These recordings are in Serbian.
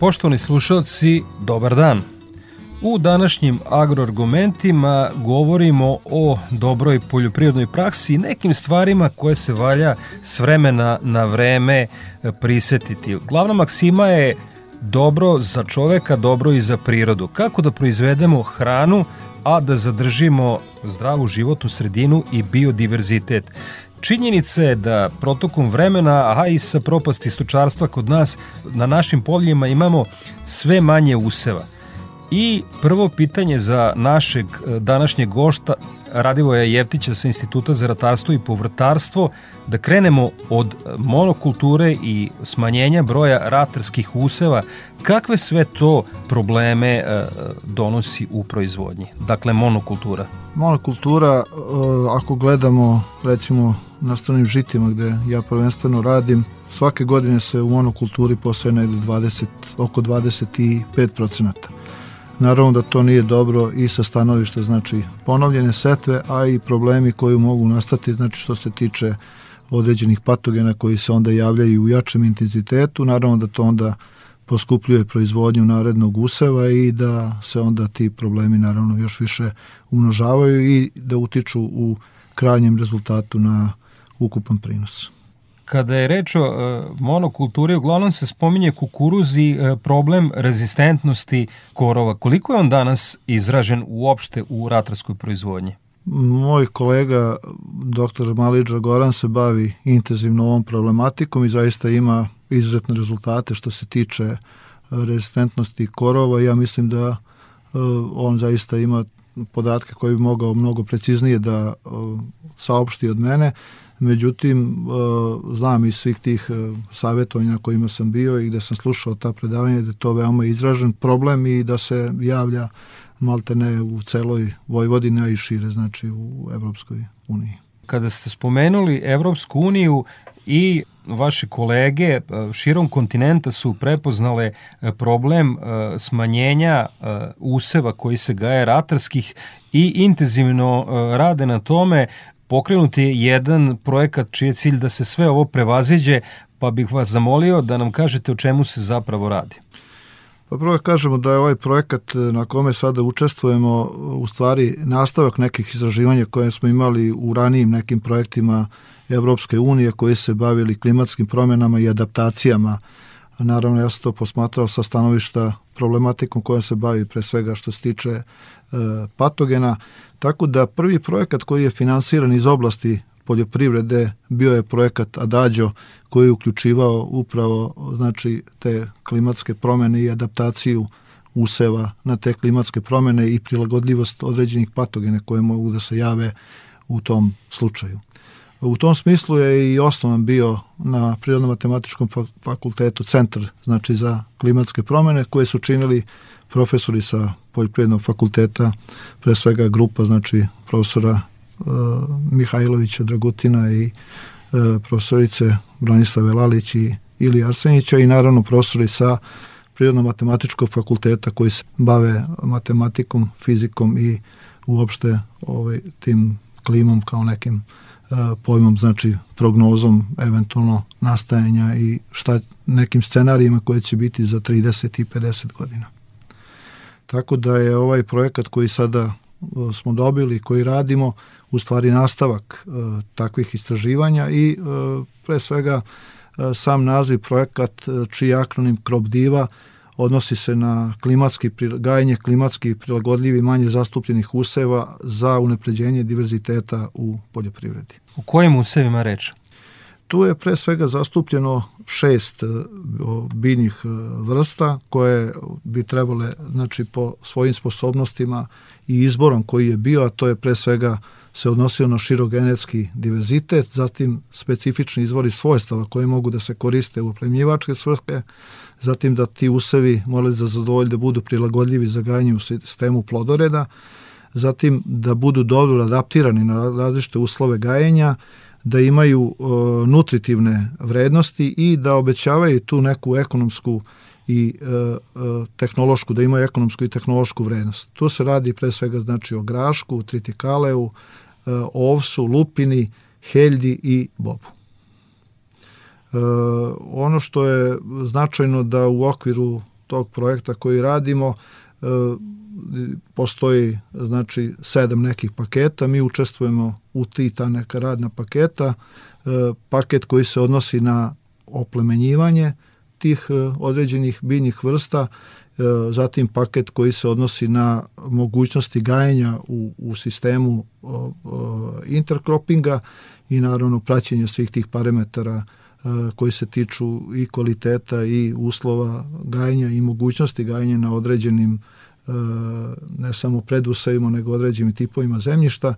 Poštovani slušalci, dobar dan. U današnjim agroargumentima govorimo o dobroj poljoprivrednoj praksi i nekim stvarima koje se valja s vremena na vreme prisetiti. Glavna maksima je dobro za čoveka, dobro i za prirodu. Kako da proizvedemo hranu, a da zadržimo zdravu životnu sredinu i biodiverzitet. Činjenica je da protokom vremena, a i sa propasti stočarstva kod nas, na našim poljima imamo sve manje useva. I prvo pitanje za našeg e, današnjeg gošta Radivoja Jevtića sa Instituta za ratarstvo i povrtarstvo da krenemo od monokulture i smanjenja broja ratarskih useva. Kakve sve to probleme e, donosi u proizvodnji? Dakle, monokultura. Monokultura, e, ako gledamo recimo na stranim žitima gde ja prvenstveno radim, svake godine se u monokulturi posaje negde 20, oko 25 procenata. Naravno da to nije dobro i sa stanovišta znači ponovljene setve, a i problemi koji mogu nastati znači što se tiče određenih patogena koji se onda javljaju u jačem intenzitetu, naravno da to onda poskupljuje proizvodnju narednog useva i da se onda ti problemi naravno još više umnožavaju i da utiču u krajnjem rezultatu na ukupan prinos. Kada je reč o e, monokulturi, uglavnom se spominje kukuruz i e, problem rezistentnosti korova. Koliko je on danas izražen uopšte u ratarskoj proizvodnji? Moj kolega, dr. Maliđa Goran, se bavi intenzivno ovom problematikom i zaista ima izuzetne rezultate što se tiče rezistentnosti korova. Ja mislim da e, on zaista ima podatke koje bi mogao mnogo preciznije da saopšti od mene međutim e, znam iz svih tih e, savjetovanja na kojima sam bio i gde sam slušao ta predavanja da je to veoma izražen problem i da se javlja maltene u celoj Vojvodini, a i šire, znači u Evropskoj uniji. Kada ste spomenuli Evropsku uniju i vaše kolege e, širom kontinenta su prepoznale problem smanjenja useva koji se gaje ratarskih i intenzivno rade na tome pokrenuti jedan projekat čiji je cilj da se sve ovo prevaziđe, pa bih vas zamolio da nam kažete o čemu se zapravo radi. Pa prvo da kažemo da je ovaj projekat na kome sada učestvujemo u stvari nastavak nekih izraživanja koje smo imali u ranijim nekim projektima Evropske unije koji se bavili klimatskim promenama i adaptacijama. Naravno, ja sam to posmatrao sa stanovišta problematikom koja se bavi pre svega što se tiče e, patogena. Tako da prvi projekat koji je finansiran iz oblasti poljoprivrede bio je projekat Adađo koji je uključivao upravo znači te klimatske promene i adaptaciju useva na te klimatske promene i prilagodljivost određenih patogene koje mogu da se jave u tom slučaju. U tom smislu je i osnovan bio na Prirodno-matematičkom fakultetu centar znači za klimatske promene koje su činili profesori sa poljoprivrednog fakulteta, pre svega grupa znači profesora uh, Mihajlovića Dragutina i uh, profesorice Branislave Lalić i Ili Arsenića i naravno profesori sa Prirodno-matematičkog fakulteta koji se bave matematikom, fizikom i uopšte ovaj, tim klimom kao nekim uh, pojmom, znači prognozom eventualno nastajanja i šta nekim scenarijima koje će biti za 30 i 50 godina. Tako da je ovaj projekat koji sada smo dobili, koji radimo, u stvari nastavak e, takvih istraživanja i e, pre svega e, sam naziv projekat čiji akronim KROBDIVA odnosi se na klimatski, gajanje klimatski prilagodljivi manje zastupljenih useva za unapređenje diverziteta u poljoprivredi. O kojim usevima reč? Tu je pre svega zastupljeno šest e, biljnih e, vrsta koje bi trebale znači po svojim sposobnostima i izborom koji je bio, a to je pre svega se odnosio na širogenetski diverzitet, zatim specifični izvori svojstava koji mogu da se koriste u oplemljivačke svrhe, zatim da ti usevi morali za zadovolj da budu prilagodljivi za gajanje u sistemu plodoreda, zatim da budu dobro adaptirani na različite uslove gajenja, da imaju uh, nutritivne vrednosti i da obećavaju tu neku ekonomsku i uh, uh, tehnološku, da imaju ekonomsku i tehnološku vrednost. Tu se radi pre svega znači o grašku, tritikaleu, ovsu, lupini, heljdi i bobu. Uh, ono što je značajno da u okviru tog projekta koji radimo uh, postoji znači sedam nekih paketa, mi učestvujemo u ti ta neka radna paketa, e, paket koji se odnosi na oplemenjivanje tih e, određenih biljnih vrsta, e, zatim paket koji se odnosi na mogućnosti gajenja u, u sistemu interkropinga i naravno praćenje svih tih parametara koji se tiču i kvaliteta i uslova gajenja i mogućnosti gajenja na određenim E, ne samo predusavima nego određenim tipovima zemljišta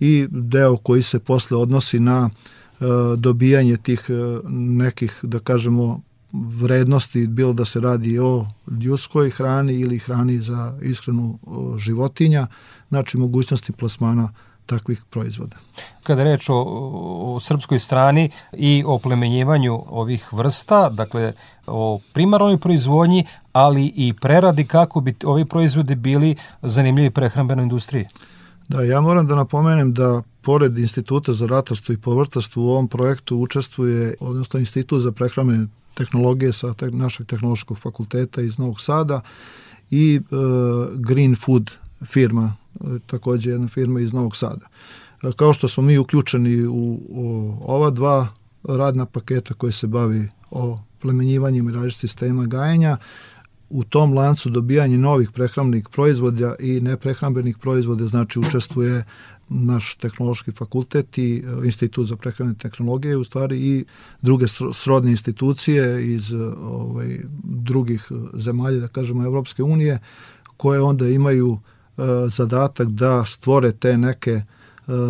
i deo koji se posle odnosi na e, dobijanje tih e, nekih, da kažemo, vrednosti, bilo da se radi o ljudskoj hrani ili hrani za ishranu životinja, znači mogućnosti plasmana takvih proizvoda. Kada je reč o, o srpskoj strani i o plemenjivanju ovih vrsta, dakle o primarnoj proizvodnji, ali i preradi kako bi ovi proizvodi bili zanimljivi prehrambenoj industriji. Da, ja moram da napomenem da pored Instituta za ratarstvo i povrtarstvo u ovom projektu učestvuje, odnosno Institut za prehrambene tehnologije sa te, našeg tehnološkog fakulteta iz Novog Sada i e, Green Food firma takođe jedna firma iz Novog Sada. Kao što smo mi uključeni u, u ova dva radna paketa koje se bavi o plemenjivanjem i različitih sistema gajenja, u tom lancu dobijanje novih prehrambenih proizvoda i neprehrambenih proizvoda, znači učestvuje naš tehnološki fakultet i e, Institut za prehrambene tehnologije u stvari i druge srodne institucije iz e, ovaj, drugih zemalja, da kažemo Evropske unije, koje onda imaju E, zadatak da stvore te neke e,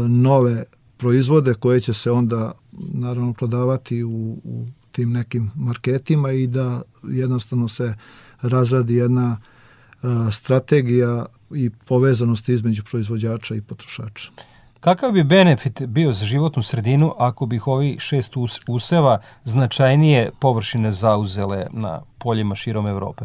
nove proizvode koje će se onda naravno prodavati u, u tim nekim marketima i da jednostavno se razradi jedna e, strategija i povezanost između proizvođača i potrošača. Kakav bi benefit bio za životnu sredinu ako bih ovi šest useva značajnije površine zauzele na poljima širom Evrope?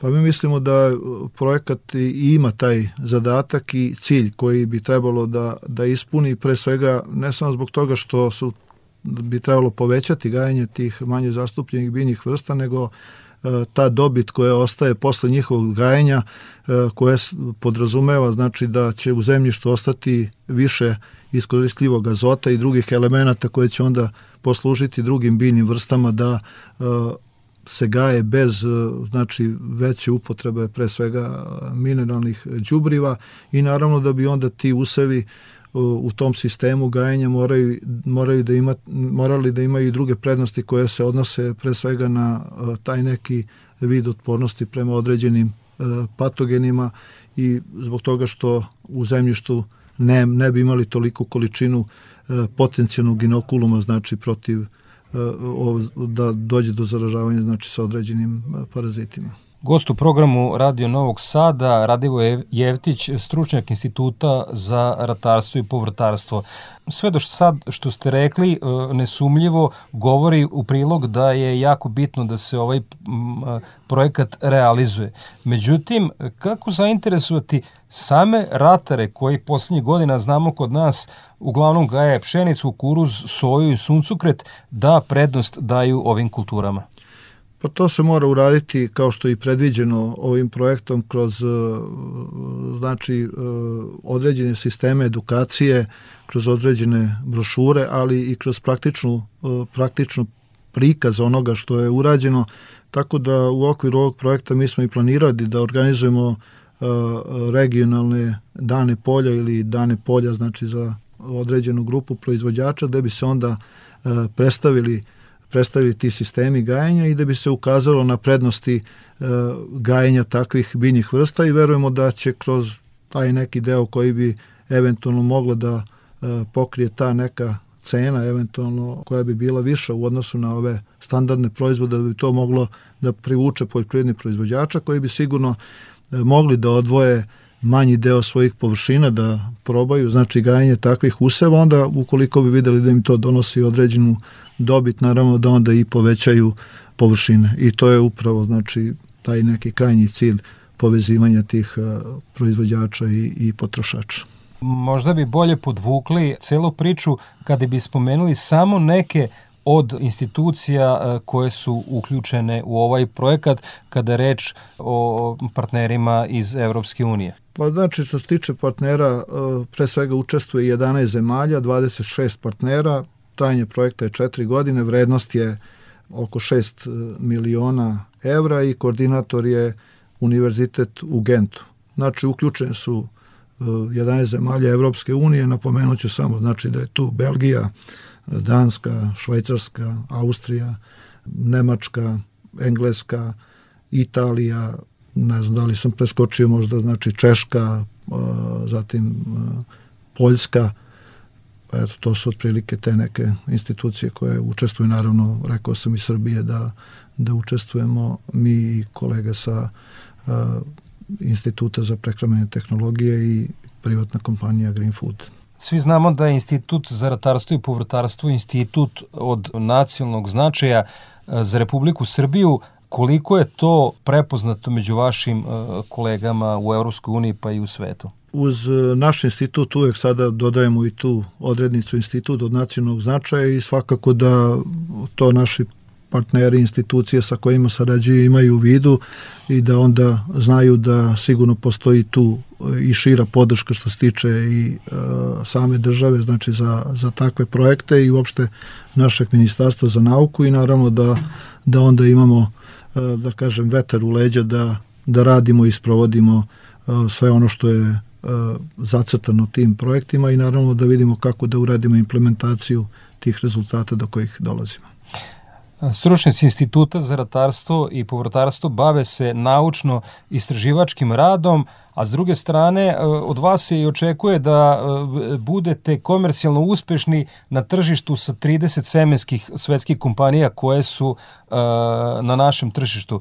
Pa mi mislimo da projekat i ima taj zadatak i cilj koji bi trebalo da, da ispuni pre svega ne samo zbog toga što su bi trebalo povećati gajanje tih manje zastupljenih biljnih vrsta, nego ta dobit koja ostaje posle njihovog gajenja e, koja podrazumeva znači da će u zemljištu ostati više iskoristljivog azota i drugih elemenata koje će onda poslužiti drugim biljnim vrstama da e, se gaje bez e, znači veće upotrebe pre svega mineralnih đubriva i naravno da bi onda ti usevi e, u tom sistemu gajenja moraju, moraju da ima, morali da imaju i druge prednosti koje se odnose pre svega na e, taj neki vid otpornosti prema određenim patogenima i zbog toga što u zemljištu ne, ne bi imali toliko količinu potencijalnog inokuluma, znači protiv da dođe do zaražavanja znači sa određenim parazitima. Gost u programu Radio Novog Sada, Radivo Jevtić, stručnjak instituta za ratarstvo i povrtarstvo. Sve do sad što ste rekli, e, nesumljivo govori u prilog da je jako bitno da se ovaj projekat realizuje. Međutim, kako zainteresovati same ratare koji poslednjih godina znamo kod nas uglavnom gaje pšenicu, kuruz, soju i suncukret da prednost daju ovim kulturama? Pa to se mora uraditi kao što je i predviđeno ovim projektom kroz e, znači e, određene sisteme edukacije, kroz određene brošure, ali i kroz praktičnu, e, praktičnu prikaz onoga što je urađeno, tako da u okviru ovog projekta mi smo i planirali da organizujemo regionalne dane polja ili dane polja znači za određenu grupu proizvođača da bi se onda predstavili predstavili ti sistemi gajenja i da bi se ukazalo na prednosti gajenja takvih biljnih vrsta i verujemo da će kroz taj neki deo koji bi eventualno mogla da pokrije ta neka cena eventualno koja bi bila viša u odnosu na ove standardne proizvode da bi to moglo da privuče poljoprivredni proizvođača koji bi sigurno e, mogli da odvoje manji deo svojih površina da probaju, znači gajanje takvih useva, onda ukoliko bi videli da im to donosi određenu dobit, naravno da onda i povećaju površine. I to je upravo znači taj neki krajnji cilj povezivanja tih e, proizvođača i, i potrošača. Možda bi bolje podvukli celu priču kada bi spomenuli samo neke od institucija e, koje su uključene u ovaj projekat kada reč o partnerima iz Evropske unije. Pa znači što se tiče partnera, e, pre svega učestvuje 11 zemalja, 26 partnera, trajanje projekta je 4 godine, vrednost je oko 6 e, miliona evra i koordinator je Univerzitet u Gentu. Znači uključeni su 11 zemalja Evropske unije, napomenut ću samo znači da je tu Belgija, Danska, Švajcarska, Austrija, Nemačka, Engleska, Italija, ne znam da li sam preskočio možda znači Češka, zatim Poljska, eto, to su otprilike te neke institucije koje učestvuju, naravno, rekao sam i Srbije da, da učestvujemo mi i kolege sa Instituta za prehrambene tehnologije i privatna kompanija Green Food. Svi znamo da je Institut za ratarstvo i povrtarstvo institut od nacionalnog značaja za Republiku Srbiju. Koliko je to prepoznato među vašim e, kolegama u Evropskoj uniji pa i u svetu? Uz e, naš institut uvek sada dodajemo i tu odrednicu institut od nacionalnog značaja i svakako da to naši partneri, institucije sa kojima sarađuju imaju u vidu i da onda znaju da sigurno postoji tu i šira podrška što se tiče i e, same države, znači za, za takve projekte i uopšte našeg ministarstva za nauku i naravno da, da onda imamo, e, da kažem, vetar u leđa da, da radimo i sprovodimo e, sve ono što je e, zacrtano tim projektima i naravno da vidimo kako da uradimo implementaciju tih rezultata do kojih dolazimo. Stručnici Instituta za ratarstvo i povrtarstvo bave se naučno-istraživačkim radom, a s druge strane e, od vas se i očekuje da e, budete komercijalno uspešni na tržištu sa 30 semenskih svetskih kompanija koje su e, na našem tržištu.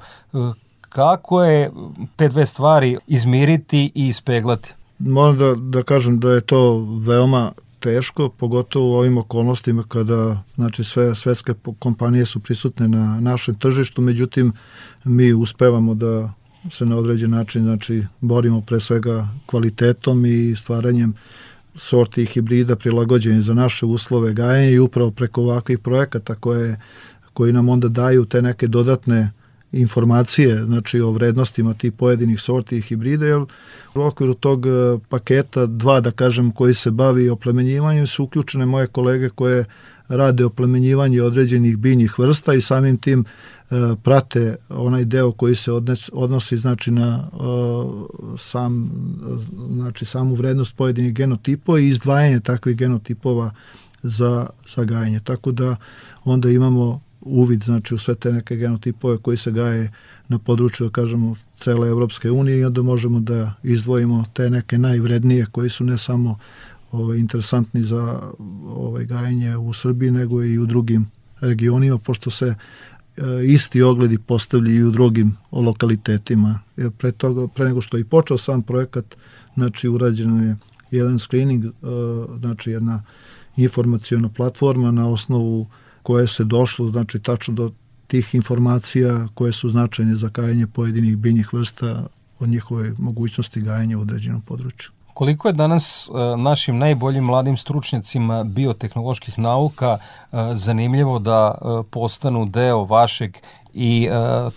Kako je te dve stvari izmiriti i ispeglati? Moram da, da kažem da je to veoma teško, pogotovo u ovim okolnostima kada znači, sve svetske kompanije su prisutne na našem tržištu, međutim mi uspevamo da se na određen način znači, borimo pre svega kvalitetom i stvaranjem sorti i hibrida prilagođeni za naše uslove gajenja i upravo preko ovakvih projekata koje, koji nam onda daju te neke dodatne uh, informacije znači o vrednostima tih pojedinih sorti i hibrida, jer u okviru tog e, paketa dva, da kažem, koji se bavi oplemenjivanjem, su uključene moje kolege koje rade oplemenjivanje određenih biljnih vrsta i samim tim e, prate onaj deo koji se odnes, odnosi znači na e, sam znači samu vrednost pojedinih genotipova i izdvajanje takvih genotipova za, za gajanje. Tako da onda imamo uvid znači u sve te neke genotipove koji se gaje na području da kažemo cele Evropske unije i onda možemo da izdvojimo te neke najvrednije koji su ne samo ovaj interesantni za ovaj gajenje u Srbiji nego i u drugim regionima pošto se e, isti ogledi postavljaju i u drugim lokalitetima. Jer pre, toga, pre nego što je i počeo sam projekat, znači urađen je jedan screening, e, znači jedna informacijona platforma na osnovu koje se došlo, znači tačno do tih informacija koje su značajne za gajanje pojedinih biljnih vrsta o njihove mogućnosti gajanja u određenom području. Koliko je danas e, našim najboljim mladim stručnjacima biotehnoloških nauka e, zanimljivo da e, postanu deo vašeg i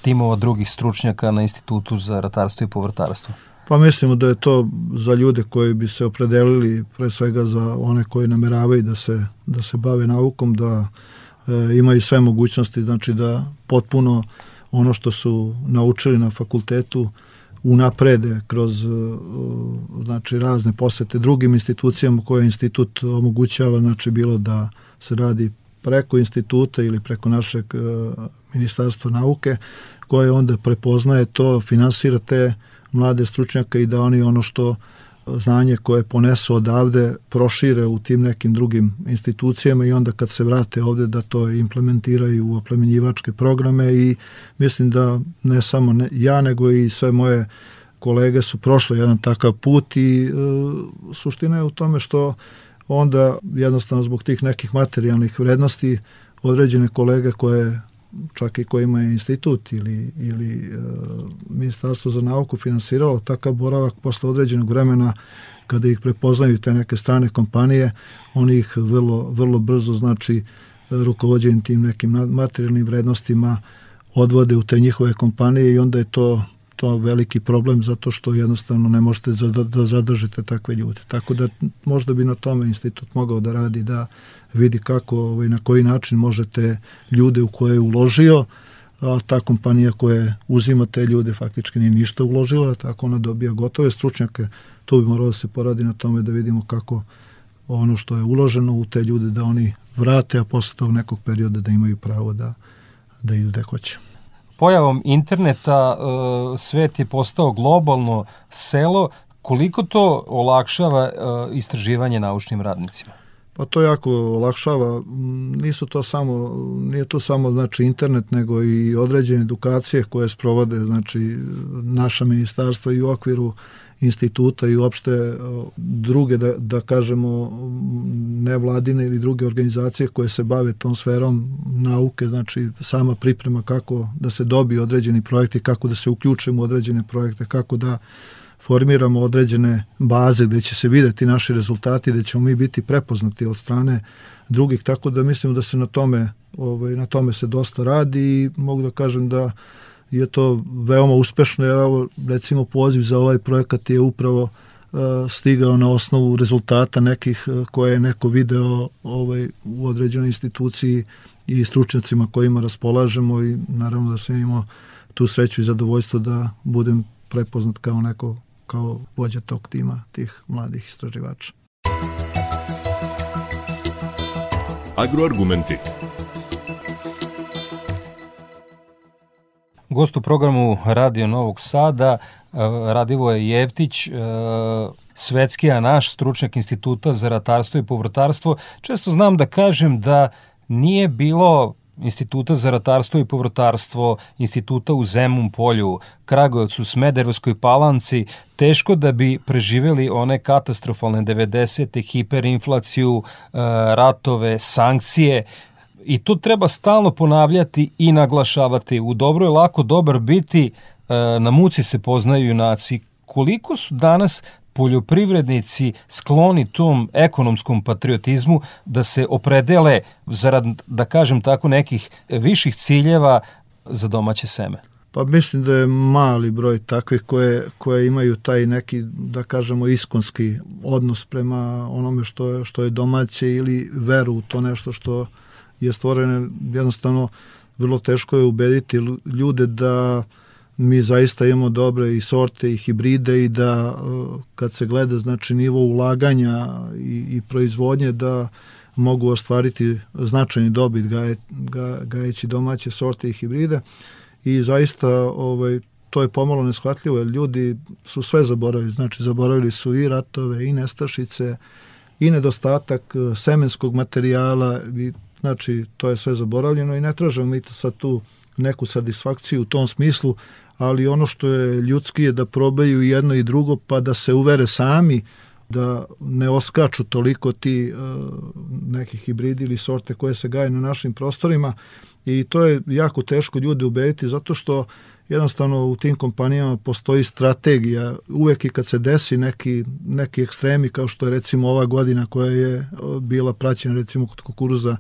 timova drugih stručnjaka na Institutu za ratarstvo i povrtarstvo? Pa mislimo da je to za ljude koji bi se opredelili pre svega za one koji nameravaju da se, da se bave naukom, da E, imaju sve mogućnosti znači da potpuno ono što su naučili na fakultetu unaprede kroz e, znači razne posete drugim institucijama koje institut omogućava znači bilo da se radi preko instituta ili preko našeg e, ministarstva nauke koje onda prepoznaje to, finansira te mlade stručnjaka i da oni ono što znanje koje ponesu odavde prošire u tim nekim drugim institucijama i onda kad se vrate ovde da to implementiraju u oplemenjivačke programe i mislim da ne samo ne, ja nego i sve moje kolege su prošle jedan takav put i e, suština je u tome što onda jednostavno zbog tih nekih materijalnih vrednosti određene kolege koje čak i koji imaju institut ili, ili e, ministarstvo za nauku finansiralo takav boravak posle određenog vremena kada ih prepoznaju te neke strane kompanije, oni ih vrlo, vrlo brzo znači rukovodđenjem tim nekim materijalnim vrednostima odvode u te njihove kompanije i onda je to to veliki problem zato što jednostavno ne možete da zadržite takve ljude. Tako da možda bi na tome institut mogao da radi da vidi kako ovaj, na koji način možete ljude u koje je uložio a ta kompanija koja uzima te ljude faktički nije ništa uložila, tako ona dobija gotove stručnjake. Tu bi moralo da se poradi na tome da vidimo kako ono što je uloženo u te ljude da oni vrate, a posle tog nekog perioda da imaju pravo da, da idu gde hoće. Pojavom interneta e, svet je postao globalno selo. Koliko to olakšava e, istraživanje naučnim radnicima? Pa to jako olakšava. Nisu to samo, nije to samo znači internet, nego i određene edukacije koje sprovode znači naša ministarstva i u okviru instituta i uopšte druge, da, da kažemo, nevladine ili druge organizacije koje se bave tom sferom nauke, znači sama priprema kako da se dobije određeni projekti, kako da se uključimo u određene projekte, kako da formiramo određene baze gde će se videti naši rezultati, gde ćemo mi biti prepoznati od strane drugih, tako da mislim da se na tome, ovaj, na tome se dosta radi i mogu da kažem da je to veoma uspešno. Evo, recimo, poziv za ovaj projekat je upravo uh, stigao na osnovu rezultata nekih uh, koje je neko video ovaj, u određenoj instituciji i stručnjacima kojima raspolažemo i naravno da sam imao tu sreću i zadovoljstvo da budem prepoznat kao neko kao vođa tog tima, tih mladih istraživača. Agroargumenti. Gost u programu Radio Novog Sada e, Radivoje Jevtić, e, svetski, a naš stručnjak instituta za ratarstvo i povrtarstvo. Često znam da kažem da nije bilo instituta za ratarstvo i povrtarstvo, instituta u Zemun polju, Kragujevcu, Smederevskoj palanci, teško da bi preživeli one katastrofalne 90. hiperinflaciju, e, ratove, sankcije, i to treba stalno ponavljati i naglašavati. U dobro je lako dobar biti, e, na muci se poznaju junaci. Koliko su danas poljoprivrednici skloni tom ekonomskom patriotizmu da se opredele zarad, da kažem tako, nekih viših ciljeva za domaće seme? Pa mislim da je mali broj takvih koje, koje imaju taj neki, da kažemo, iskonski odnos prema onome što je, što je domaće ili veru u to nešto što je stvoreno. Jednostavno, vrlo teško je ubediti ljude da uh, mi zaista imamo dobre i sorte i hibride i da e, kad se gleda znači nivo ulaganja i, i proizvodnje da mogu ostvariti značajni dobit gaje, ga, gajeći domaće sorte i hibride. I zaista ovaj, to je pomalo neshvatljivo jer ljudi su sve zaboravili, znači zaboravili su i ratove i nestašice i nedostatak e, semenskog materijala. I znači to je sve zaboravljeno i ne tražemo mi sad tu neku satisfakciju u tom smislu, ali ono što je ljudski je da probaju jedno i drugo pa da se uvere sami da ne oskaču toliko ti uh, neki hibridi ili sorte koje se gaje na našim prostorima. I to je jako teško ljude ubediti zato što jednostavno u tim kompanijama postoji strategija uvek i kad se desi neki, neki ekstremi kao što je recimo ova godina koja je bila praćena recimo kod kukuruza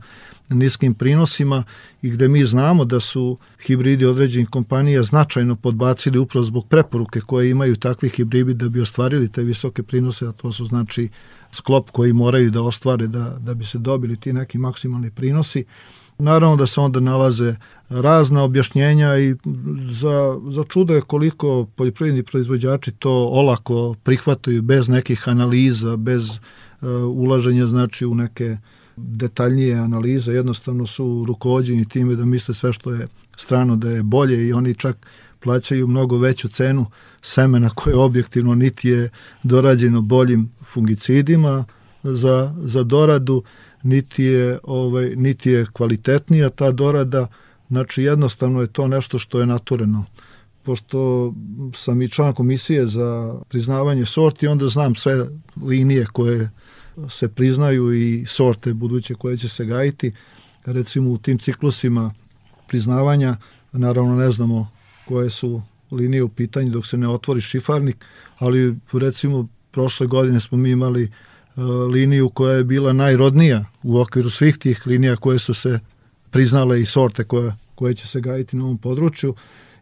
niskim prinosima i gde mi znamo da su hibridi određenih kompanija značajno podbacili upravo zbog preporuke koje imaju takvi hibridi da bi ostvarili te visoke prinose, a to su znači sklop koji moraju da ostvare da, da bi se dobili ti neki maksimalni prinosi. Naravno da se onda nalaze razna objašnjenja i za, za čudo je koliko poljoprivredni proizvođači to olako prihvataju bez nekih analiza, bez uh, ulaženja znači u neke detaljnije analize, jednostavno su rukovođeni time da misle sve što je strano da je bolje i oni čak plaćaju mnogo veću cenu semena koje objektivno niti je dorađeno boljim fungicidima za, za doradu, niti je, ovaj, niti je kvalitetnija ta dorada, znači jednostavno je to nešto što je natureno pošto sam i član komisije za priznavanje sorti, onda znam sve linije koje se priznaju i sorte buduće koje će se gajiti. Recimo u tim ciklusima priznavanja, naravno ne znamo koje su linije u pitanju dok se ne otvori šifarnik, ali recimo prošle godine smo mi imali liniju koja je bila najrodnija u okviru svih tih linija koje su se priznale i sorte koje, koje će se gajiti na ovom području.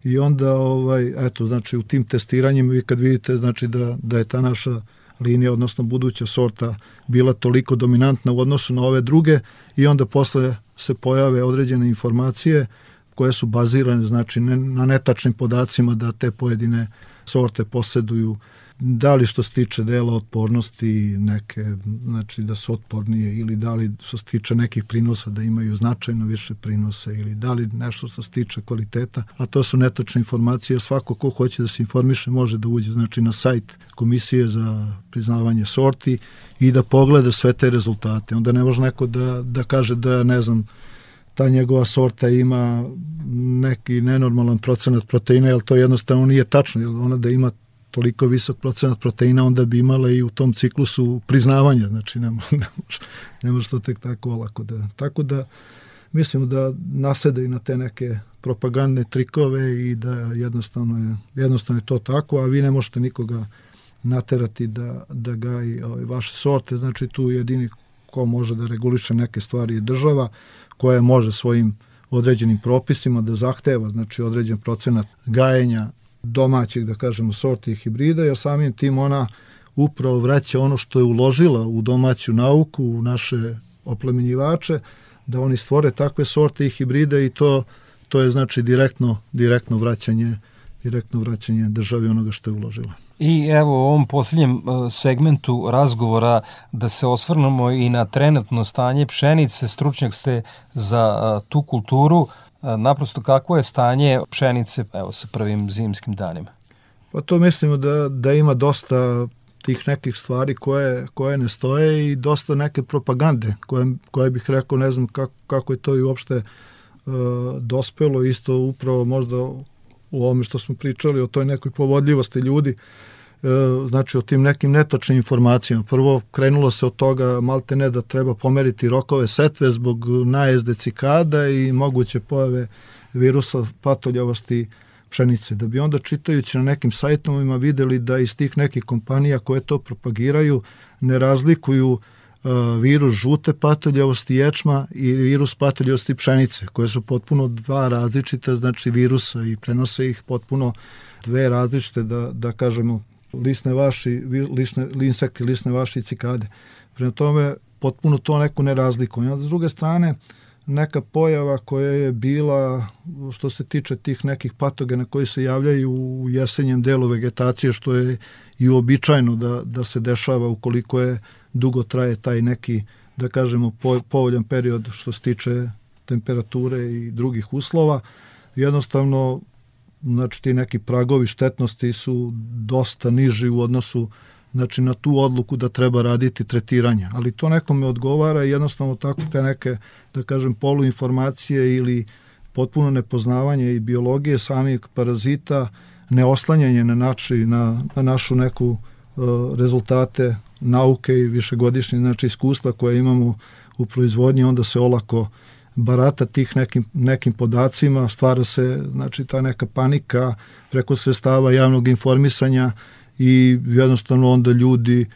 I onda ovaj eto znači u tim testiranjima vi kad vidite znači da da je ta naša linija odnosno buduća sorta bila toliko dominantna u odnosu na ove druge i onda posle se pojave određene informacije koje su bazirane znači ne, na netačnim podacima da te pojedine sorte poseduju da li što se tiče dela otpornosti neke, znači da su otpornije ili da li što se tiče nekih prinosa da imaju značajno više prinose ili da li nešto što se tiče kvaliteta, a to su netočne informacije, svako ko hoće da se informiše može da uđe znači na sajt Komisije za priznavanje sorti i da pogleda sve te rezultate. Onda ne može neko da, da kaže da ne znam ta njegova sorta ima neki nenormalan procenat proteina, jer to jednostavno nije tačno, jer ona da ima toliko visok procenat proteina, onda bi imala i u tom ciklusu priznavanja, znači ne ne može, ne može to tek tako olako da... Tako da mislimo da nasedaju na te neke propagandne trikove i da jednostavno je, jednostavno je to tako, a vi ne možete nikoga naterati da, da gaji ovaj, vaše sorte, znači tu jedini ko može da reguliše neke stvari je država, koja može svojim određenim propisima da zahteva znači određen procenat gajenja domaćih, da kažemo, sorti i hibrida, jer samim tim ona upravo vraća ono što je uložila u domaću nauku, u naše oplemenjivače, da oni stvore takve sorte i hibride i to, to je znači direktno, direktno vraćanje direktno vraćanje državi onoga što je uložila. I evo u ovom posljednjem e, segmentu razgovora da se osvrnemo i na trenutno stanje pšenice, stručnjak ste za e, tu kulturu, naprosto kako je stanje pšenice evo, sa prvim zimskim danima? Pa to mislimo da, da ima dosta tih nekih stvari koje, koje ne stoje i dosta neke propagande koje, koje bih rekao, ne znam kako, kako je to i uopšte uh, dospelo, isto upravo možda u ovome što smo pričali o toj nekoj povodljivosti ljudi, E, znači o tim nekim netačnim informacijama. Prvo krenulo se od toga malte ne da treba pomeriti rokove setve zbog najezde cikada i moguće pojave virusa patoljavosti pšenice. Da bi onda čitajući na nekim sajtovima videli da iz tih nekih kompanija koje to propagiraju ne razlikuju uh, virus žute patoljavosti ječma i virus patoljavosti pšenice, koje su potpuno dva različita znači virusa i prenose ih potpuno dve različite da, da kažemo lisne vaši, lisne, insekti, lisne vaši cikade. Prema tome, potpuno to neko ne razlikuje. S druge strane, neka pojava koja je bila što se tiče tih nekih patogena koji se javljaju u jesenjem delu vegetacije, što je i uobičajeno da, da se dešava ukoliko je dugo traje taj neki, da kažemo, po, povoljan period što se tiče temperature i drugih uslova. Jednostavno, znači ti neki pragovi štetnosti su dosta niži u odnosu znači na tu odluku da treba raditi tretiranje, ali to nekome odgovara i jednostavno tako te neke, da kažem, poluinformacije ili potpuno nepoznavanje i biologije samih parazita, neoslanjanje na, nači, na, na našu neku uh, rezultate nauke i višegodišnje znači iskustva koje imamo u proizvodnji, onda se olako uh, barata tih nekim, nekim podacima, stvara se znači ta neka panika preko sredstava javnog informisanja i jednostavno onda ljudi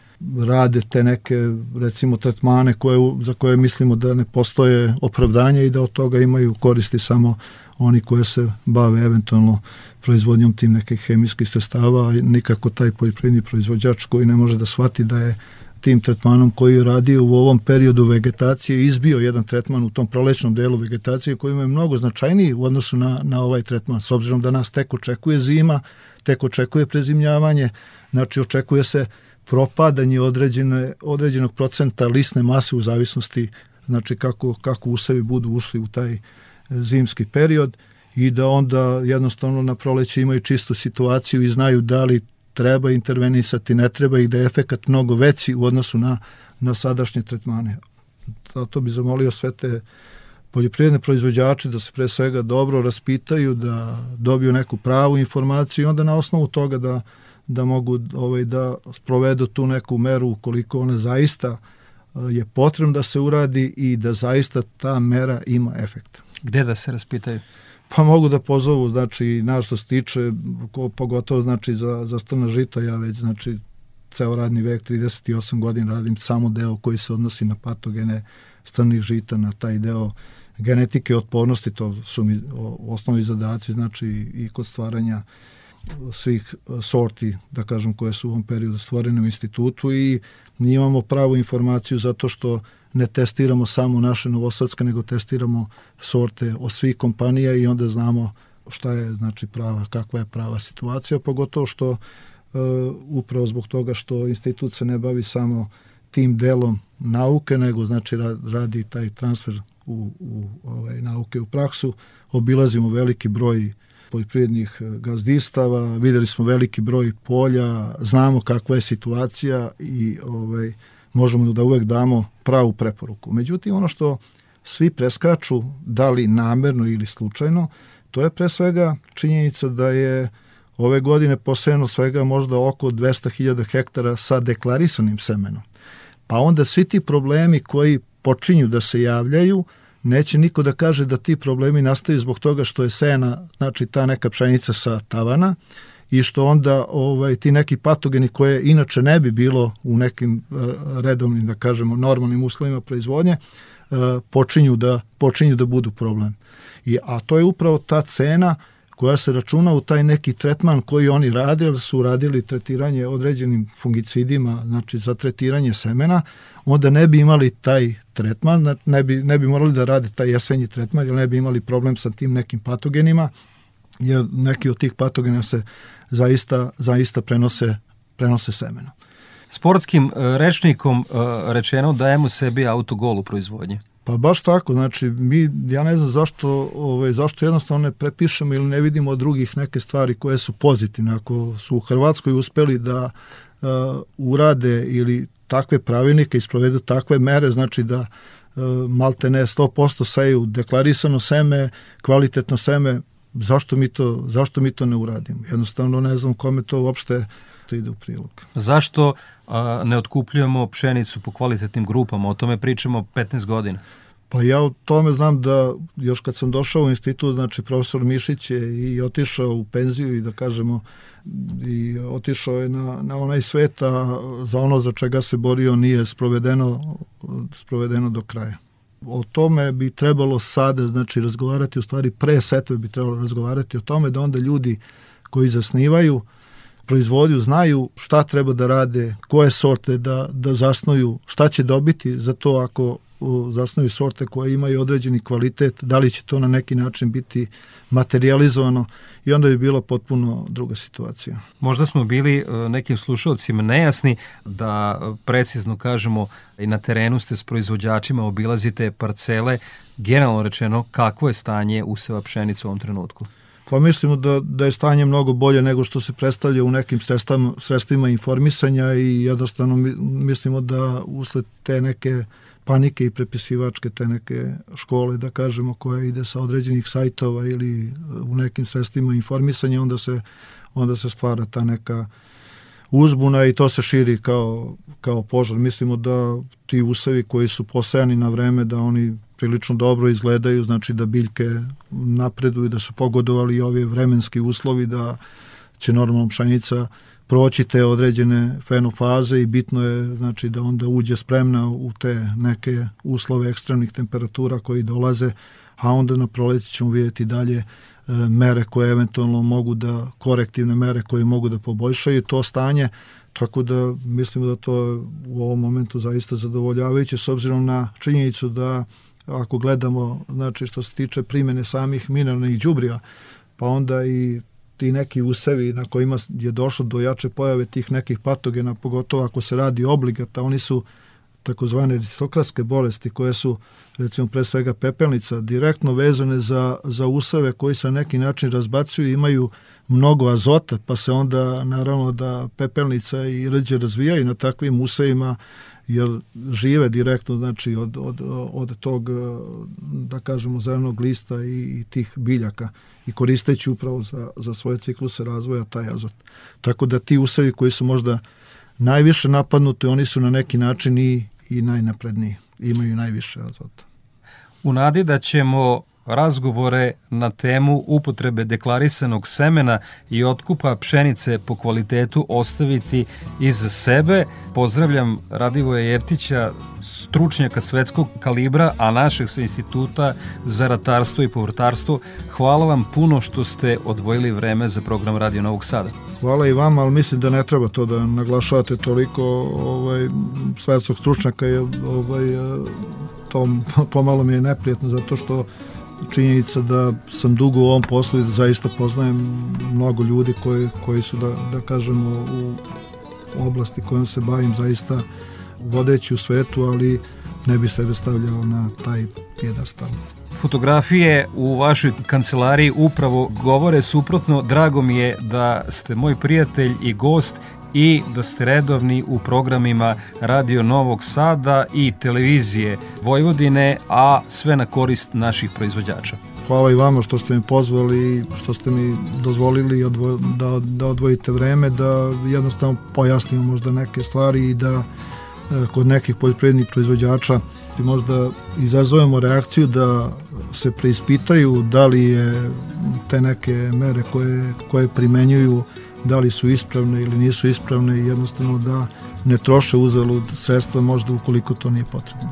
rade te neke recimo tretmane koje, za koje mislimo da ne postoje opravdanje i da od toga imaju koristi samo oni koje se bave eventualno proizvodnjom tim nekih hemijskih sredstava, nikako taj poljoprivredni proizvođač koji ne može da shvati da je tim tretmanom koji je radio u ovom periodu vegetacije izbio jedan tretman u tom prolećnom delu vegetacije koji je mnogo značajniji u odnosu na, na ovaj tretman, s obzirom da nas tek očekuje zima, tek očekuje prezimljavanje, znači očekuje se propadanje određene, određenog procenta lisne mase u zavisnosti znači kako, kako usevi budu ušli u taj zimski period i da onda jednostavno na proleće imaju čistu situaciju i znaju da li treba intervenisati, ne treba i da je efekat mnogo veći u odnosu na, na sadašnje tretmane. Zato bi zamolio sve te poljoprivredne proizvođače da se pre svega dobro raspitaju, da dobiju neku pravu informaciju i onda na osnovu toga da, da mogu ovaj, da sprovedu tu neku meru ukoliko ona zaista eh, je potrebno da se uradi i da zaista ta mera ima efekta. Gde da se raspitaju? Pa mogu da pozovu, znači, na što se tiče, pogotovo, znači, za, za strna žita, ja već, znači, ceo radni vek, 38 godina radim samo deo koji se odnosi na patogene strnih žita, na taj deo genetike otpornosti, to su mi osnovi zadaci, znači, i kod stvaranja svih sorti, da kažem, koje su u ovom periodu stvorene u institutu i imamo pravu informaciju zato što ne testiramo samo naše novosadske, nego testiramo sorte od svih kompanija i onda znamo šta je znači prava, kakva je prava situacija, pogotovo što uh, upravo zbog toga što institut se ne bavi samo tim delom nauke, nego znači radi taj transfer u, u ovaj, nauke u praksu, obilazimo veliki broj poljoprivrednih e, gazdistava, videli smo veliki broj polja, znamo kakva je situacija i ovaj, možemo da uvek damo pravu preporuku. Međutim, ono što svi preskaču, da li namerno ili slučajno, to je pre svega činjenica da je ove godine posebno svega možda oko 200.000 hektara sa deklarisanim semenom. Pa onda svi ti problemi koji počinju da se javljaju, neće niko da kaže da ti problemi nastaju zbog toga što je sena, znači ta neka pšenica sa tavana, i što onda ovaj ti neki patogeni koje inače ne bi bilo u nekim eh, redovnim da kažemo normalnim uslovima proizvodnje eh, počinju da počinju da budu problem. I a to je upravo ta cena koja se računa u taj neki tretman koji oni rade, su radili tretiranje određenim fungicidima, znači za tretiranje semena, onda ne bi imali taj tretman, ne bi, ne bi morali da rade taj jesenji tretman, jer ne bi imali problem sa tim nekim patogenima, jer neki od tih patogena se zaista, zaista prenose, prenose semeno. Sportskim e, rečnikom e, rečeno dajemo sebi autogol u proizvodnji. Pa baš tako, znači mi, ja ne znam zašto, ovaj, zašto jednostavno ne prepišemo ili ne vidimo od drugih neke stvari koje su pozitivne. Ako su u Hrvatskoj uspeli da uh, urade ili takve pravilnike i sprovedu takve mere, znači da uh, malte ne 100% seju deklarisano seme, kvalitetno seme, zašto mi to, zašto mi to ne uradimo? Jednostavno ne znam kome to uopšte to ide u prilog. Zašto a, ne otkupljujemo pšenicu po kvalitetnim grupama? O tome pričamo 15 godina. Pa ja o tome znam da još kad sam došao u institut, znači profesor Mišić je i otišao u penziju i da kažemo i otišao je na, na onaj sveta za ono za čega se borio nije sprovedeno, sprovedeno do kraja o tome bi trebalo sada, znači razgovarati u stvari pre setve bi trebalo razgovarati o tome da onda ljudi koji zasnivaju proizvodiju znaju šta treba da rade, koje sorte da, da zasnuju, šta će dobiti za to ako zasnuju sorte koje imaju određeni kvalitet, da li će to na neki način biti materializovano i onda bi bila potpuno druga situacija. Možda smo bili e, nekim slušalcima nejasni da precizno kažemo i na terenu ste s proizvođačima, obilazite parcele, generalno rečeno kakvo je stanje useva pšenice u ovom trenutku? Pa mislimo da, da je stanje mnogo bolje nego što se predstavlja u nekim sredstvima, sredstvima informisanja i jednostavno mislimo da usled te neke panike i prepisivačke te neke škole, da kažemo, koja ide sa određenih sajtova ili u nekim sredstvima informisanja, onda se, onda se stvara ta neka uzbuna i to se širi kao, kao požar. Mislimo da ti usevi koji su posejani na vreme, da oni prilično dobro izgledaju, znači da biljke napreduju, da su pogodovali i ovi vremenski uslovi, da će normalno pšenica proći te određene fenofaze i bitno je znači da onda uđe spremna u te neke uslove ekstremnih temperatura koji dolaze, a onda na proleći ćemo vidjeti dalje e, mere koje eventualno mogu da, korektivne mere koje mogu da poboljšaju to stanje, tako da mislimo da to u ovom momentu zaista zadovoljavajuće s obzirom na činjenicu da ako gledamo znači što se tiče primene samih mineralnih đubriva, pa onda i ti neki usevi na kojima je došlo do jače pojave tih nekih patogena, pogotovo ako se radi obligata, oni su takozvane aristokratske bolesti koje su recimo pre svega pepelnica, direktno vezane za, za usave koji se na neki način razbacuju i imaju mnogo azota, pa se onda naravno da pepelnica i rđe razvijaju na takvim usevima jer žive direktno znači od, od, od tog da kažemo zelenog lista i, i tih biljaka i koristeći upravo za, za svoje cikluse razvoja taj azot. Tako da ti usevi koji su možda najviše napadnuti, oni su na neki način i, i najnapredniji, imaju najviše azota. U nadi da ćemo razgovore na temu upotrebe deklarisanog semena i otkupa pšenice po kvalitetu ostaviti iza sebe. Pozdravljam Radivoja Jeftića, stručnjaka svetskog kalibra, a našeg sa instituta za ratarstvo i povrtarstvo. Hvala vam puno što ste odvojili vreme za program Radio Novog Sada. Hvala i vama, ali mislim da ne treba to da naglašavate toliko ovaj, svetskog stručnjaka je ovaj, to pomalo mi je neprijatno zato što činjenica da sam dugo u ovom poslu i da zaista poznajem mnogo ljudi koji, koji su, da, da kažemo, u oblasti kojom se bavim zaista vodeći u svetu, ali ne bi sebe stavljao na taj pjedastal. Fotografije u vašoj kancelariji upravo govore suprotno. Drago mi je da ste moj prijatelj i gost i da ste redovni u programima Radio Novog Sada i televizije Vojvodine, a sve na korist naših proizvođača. Hvala i vama što ste me pozvali i što ste mi dozvolili odvo, da, da odvojite vreme, da jednostavno pojasnimo možda neke stvari i da e, kod nekih poljoprivrednih proizvođača možda izazovemo reakciju da se preispitaju da li je te neke mere koje, koje primenjuju da li su ispravne ili nisu ispravne i jednostavno da ne troše uzalud sredstva možda ukoliko to nije potrebno.